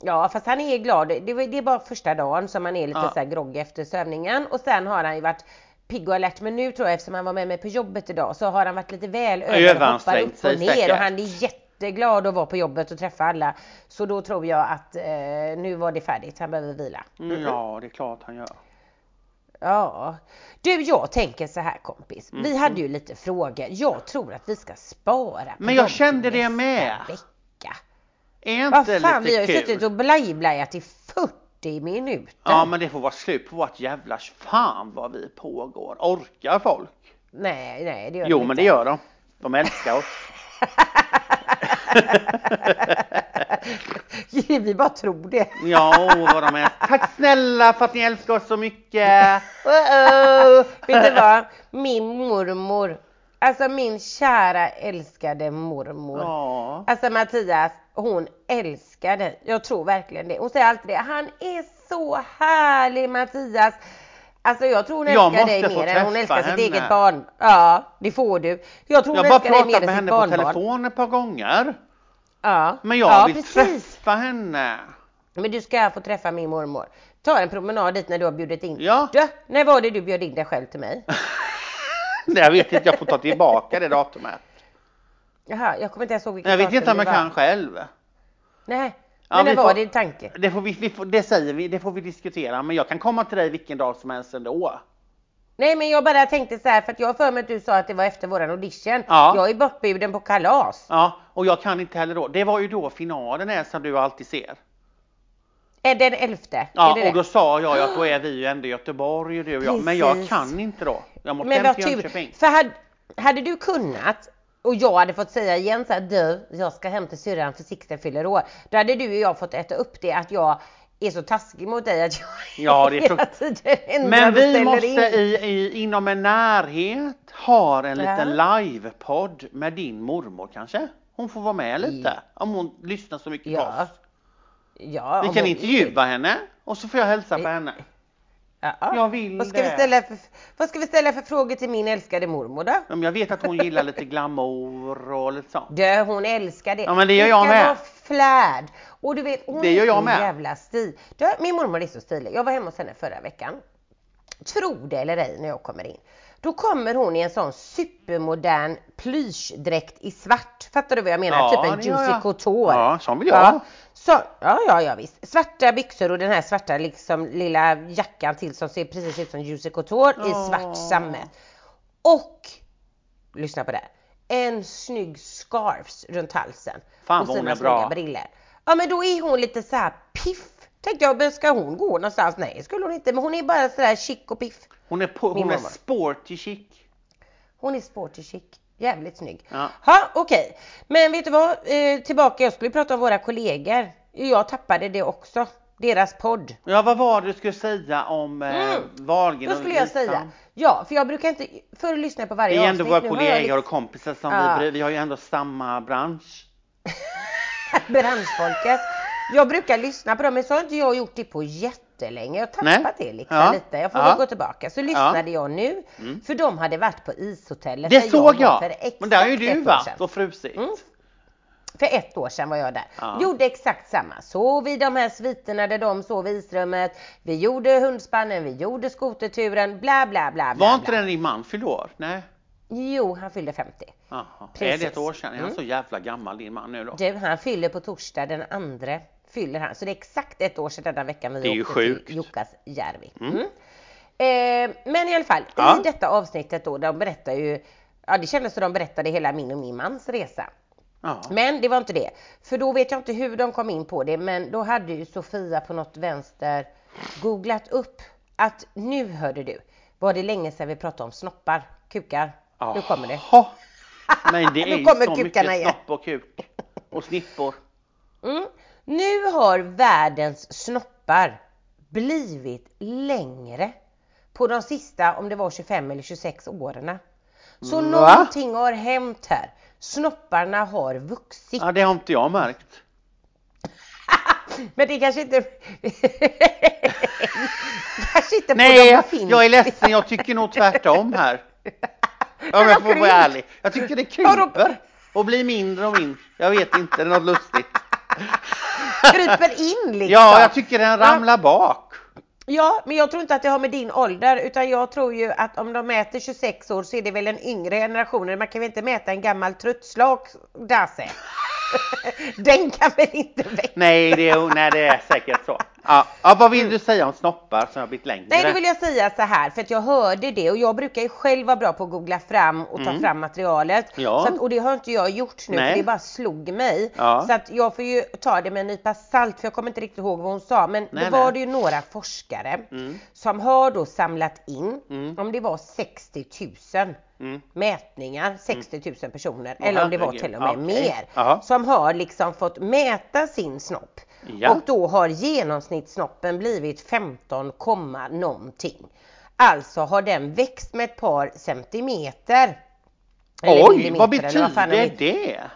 Ja fast han är glad. Det, det är bara första dagen som han är lite Ja. så här groggy efter sövningen och sen har han ju varit pigg och alert men nu tror jag eftersom han var med mig på jobbet idag så har han varit lite väl över och hoppar Överansträngt upp och ner säkert. och han är jätteglad att vara på jobbet och träffa alla. Så då tror jag att eh, nu var det färdigt, han behöver vila. Mm, ja, det är klart han gör. Ja. Du jag tänker så här kompis, Mm. vi hade ju lite frågor. Jag tror att vi ska spara Men jag kände det med. Vecka. Är Vad inte fan, vi har lite ju kul? suttit och blajblajat i 40 minuter. Ja, men det får vara slut på vårt jävla fan vad vi pågår. Orkar folk? Nej, nej det gör Jo, de men inte. det gör de. De älskar oss. vi bara tror det. Ja, vad de är. Tack snälla för att ni älskar oss så mycket. Uh-oh. Vet du vad? Min mormor, alltså min kära älskade mormor. Ja. Alltså Mattias, hon älskar dig. Jag tror verkligen det. Hon säger alltid det. Han är så härlig Mattias. Alltså jag tror hon Jag älskar dig mer än hon älskar sitt henne. eget barn. Ja, det får du. Jag tror Jag hon har bara älskar dig mer pratat än med sitt henne på barnbarn. telefon ett par gånger. Ja, Men jag ja, vill precis. träffa henne. Men du ska få träffa min mormor. Ta en promenad dit när du har bjudit in. Ja. Du, när var det du bjöd in dig själv till mig? Nej, jag vet inte, jag får ta tillbaka det datumet. Jaha, jag kommer inte ens ihåg vilket Jag vet inte om jag kan själv. Nej, Ja, men vi när var får- det tanke? Det, får vi, vi får, det säger vi, det får vi diskutera. Men jag kan komma till dig vilken dag som helst ändå. Nej men jag bara tänkte så här för att jag har för mig att du sa att det var efter våran audition. Ja. Jag är bortbjuden på kalas. Ja, och jag kan inte heller då. Det var ju då finalen är som du alltid ser. Är den elfte? Ja, är det och då det? sa jag att då är vi ju ändå i Göteborg du och jag. Men jag Precis. kan inte då. Jag måste Men hem till. Jönköping. För hade, hade du kunnat och jag hade fått säga igen så här, du, jag ska hem till syrran för Sixten fyller år. Då hade du och jag fått äta upp det att jag är så taskig mot dig att jag Ja, det är hela tiden ändrar Men vi måste in. i, i, inom en närhet ha en liten Ja. livepodd med din mormor kanske? Hon får vara med lite om hon lyssnar så mycket på Ja. oss. Ja, Vi kan intervjua henne och så får jag hälsa på henne. Ja. Jag vill vad ska, vi det. ställa för, vad ska vi ställa för frågor till min älskade mormor då? Men jag vet att hon gillar lite glamour och lite sånt. Du, hon älskar det. Ja, men det gör jag med. vara flärd. Och du vet, hon Det är gör jag så med. jävla stil. Du, min mormor är så stilig. Jag var hemma hos henne förra veckan. Tro det eller ej när jag kommer in. Då kommer hon i en sån supermodern plyschdräkt i svart. Fattar du vad jag menar? Ja, typ en Juicy. Couture. Ja, sån vill jag Ja. Så, ja, ja, ja visst. Svarta byxor och den här svarta liksom lilla jackan till som ser precis ut som Juicy Couture i Ja. svart sammet. Och, lyssna på det en snygg scarfs runt halsen. Fan, och vad hon är bra. Ja men då är hon lite så här piff. Tänkte jag, men ska hon gå någonstans? Nej, skulle hon inte. Men hon är bara sådär chic och piff. Hon är, på, hon är sporty chic. Hon är sporty chic. Jävligt snygg. Ja. Ha, okej. Men vet du vad? Eh, tillbaka, jag skulle prata om våra kollegor. Jag tappade det också. Deras podd. Ja, vad var det du skulle säga om eh, Mm. Wahlgren Då och skulle jag säga, ja för jag brukar inte, förr lyssna på Det varje är ändå avsnitt. våra jag kollegor och liksom- kompisar som Ja. vi, vi har ju ändå samma bransch. branschfolket. Jag brukar lyssna på dem men så har inte jag gjort det på jättelänge. Jag har Nej. det liksom Ja. lite. Jag får Ja. gå tillbaka. Så lyssnade jag nu. Mm. För de hade varit på ishotellet. Det såg jag! Exakt Men där har ju du varit och frusit. Mm. För ett år sedan var jag där. Ja. Gjorde exakt samma. Sov i de här sviterna där de sov i isrummet. Vi gjorde hundspannen, vi gjorde skoterturen, bla bla bla. bla Var inte bla. den din man fyllde år? Nej? Jo, han fyllde 50. Jaha. Är Precis. det ett år sedan? Är han Mm. så jävla gammal din man nu då? Du, han fyller på torsdag den andra fyller han. Så det är exakt ett år sedan denna veckan vi Det är ju åkte sjukt. till Jukkasjärvi. Mm. Mm. Eh, men i alla fall, Ja. i detta avsnittet då, de berättar ju, ja det kändes som de berättade hela min och min mans resa. Ja. Men det var inte det. För då vet jag inte hur de kom in på det, men då hade ju Sofia på något vänster googlat upp att nu hörde du, var det länge sedan vi pratade om snoppar, kukar. Nu kommer det. Men det är ju så mycket igen. snopp och kuk. Och snippor. Mm. Nu har världens snoppar blivit längre på de sista, om det var 25 eller 26 åren. Så Va? någonting har hänt här. Snopparna har vuxit. Ja, det har inte jag märkt. Men det kanske inte... kanske inte på Nej, de befintliga. jag är ledsen. Jag tycker nog tvärtom här. jag har får vara ärlig. Jag tycker det kryper och blir mindre och mindre. Jag vet inte, det är något lustigt. Kryper in liksom. Ja, jag tycker den ramlar bak. Ja, men jag tror inte att det har med din ålder utan jag tror ju att om de mäter 26 år så är det väl en yngre generation. Man kan väl inte mäta en gammal truttslak Dasse? Den kan väl inte växa? Nej, det är, nej, det är säkert så. Ja. ja, vad vill du säga om snoppar som har blivit längre? Nej, då vill jag säga så här för att jag hörde det och jag brukar ju själv vara bra på att googla fram och ta fram materialet. Mm. Ja. Så att, och det har inte jag gjort nu Nej. för det bara slog mig. Ja. Så att jag får ju ta det med en nypa salt för jag kommer inte riktigt ihåg vad hon sa. Men Nej, då var nej. det ju några forskare Mm. som har då samlat in, Mm. om det var 60 000 Mm. mätningar, 60 000 personer Åh, eller om det var till och med okej. mer. Jaha. Som har liksom fått mäta sin snopp. Ja. Och då har genomsnittssnoppen blivit 15, komma någonting. Alltså har den växt med ett par centimeter. Eller Oj, vad betyder det?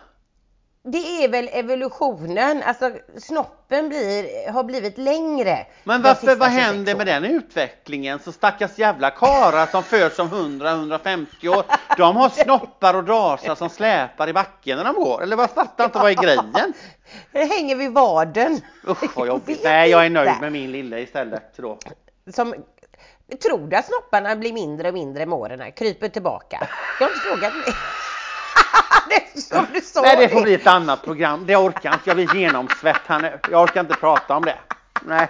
Det är väl evolutionen, alltså snoppen blir, har blivit längre. Men varför, vad 26 händer med den utvecklingen? Så stackars jävla karar som föds som 100-150 år, de har snoppar och drasar som släpar i backen när de går. Eller vad fattar inte vad är grejen? Det hänger vid vaden. Usch vad jobbigt. Nej, jag är nöjd med min lilla istället då. Som, tror du att snopparna blir mindre och mindre med åren? Kryper tillbaka? Jag har inte frågat mig. det du sa Nej, det får bli ett annat program. Det orkar inte. Jag blir genomsvett här nu. Jag orkar inte prata om det. Nej.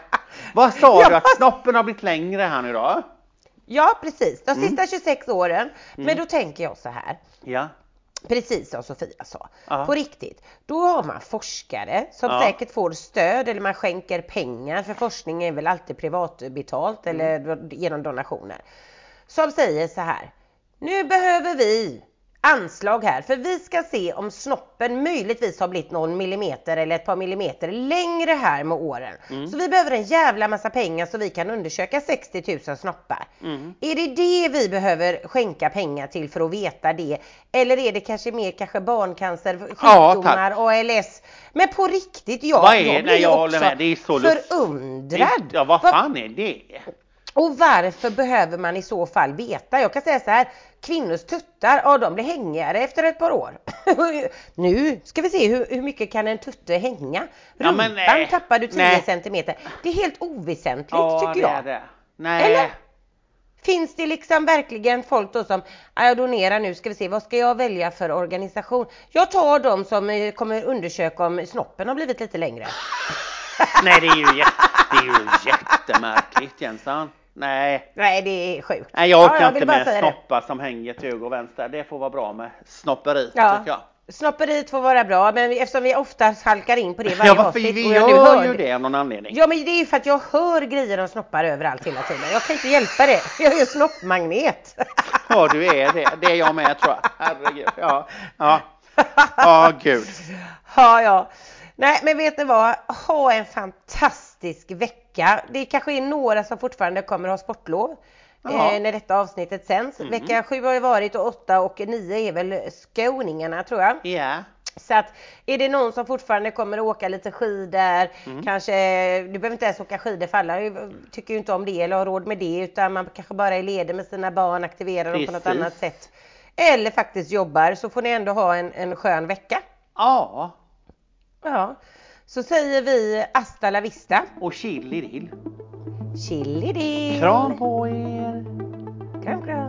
Vad sa du Ja. att snoppen har blivit längre här nu då? Ja precis, de Mm. sista 26 åren. Men då tänker jag så här. Ja. Precis som Sofia sa. Ja. På riktigt. Då har man forskare som Ja. säkert får stöd eller man skänker pengar för forskning är väl alltid privatbetalt eller Mm. do- genom donationer. Som säger så här. Nu behöver vi anslag här för vi ska se om snoppen möjligtvis har blivit någon millimeter eller ett par millimeter längre här med åren. Mm. Så vi behöver en jävla massa pengar så vi kan undersöka 60 000 snoppar. Mm. Är det det vi behöver skänka pengar till för att veta det? Eller är det kanske mer kanske barncancer, Ja, sjukdomar, ALS? Men på riktigt, jag, Vad är- jag blir jag också med. Det är så förundrad. Ja, vad Vad- fan är det? och varför behöver man i så fall veta? Jag kan säga så här, kvinnors tuttar, ja de blir hängigare efter ett par år. nu ska vi se hur, hur mycket kan en tutte hänga? Ja, Rumpan nej. tappar du 10 Nej. centimeter. Det är helt oväsentligt Ja, tycker det jag. är det. Nej. Eller? Finns det liksom verkligen folk då som, "Ja, jag donerar nu, ska vi se, vad ska jag välja för organisation? Jag tar de som eh, kommer undersöka om snoppen har blivit lite längre. Nej, det är ju, jätte, det är ju jättemärkligt Jensan. Nej. Nej, det är sjukt. Nej, jag Ja, orkar jag inte med snoppar som hänger till höger och vänster. Det får vara bra med snopperi, Ja. tycker jag. Snopperiet får vara bra, men eftersom vi ofta halkar in på det varje Ja, avsnitt vi gör hör ju det av någon anledning. Ja, men det är ju för att jag hör grejer om snoppar överallt hela tiden. Jag kan inte hjälpa det. Jag är ju snoppmagnet. Ja, du är det. Det är jag med tror jag. Herregud. Ja, ja. Ja, gud. Ja, ja. Nej, men vet ni vad? Ha en fantastisk vecka. Det kanske är några som fortfarande kommer ha sportlov. Mm. Eh, när detta avsnittet sänds. Vecka sju har ju varit och åtta och nio är väl skåningarna tror jag. Ja. Så att är det någon som fortfarande kommer att åka lite skidor, Mm. kanske, du behöver inte ens åka skidor för alla tycker ju inte om det eller har råd med det utan man kanske bara är ledig med sina barn, aktiverar dem på något annat sätt. Eller faktiskt jobbar så får ni ändå ha en, en skön vecka. Ja. Ja, så säger vi hasta la vista. Och chili dill. Chili dill. Kram på er. Kram, kram.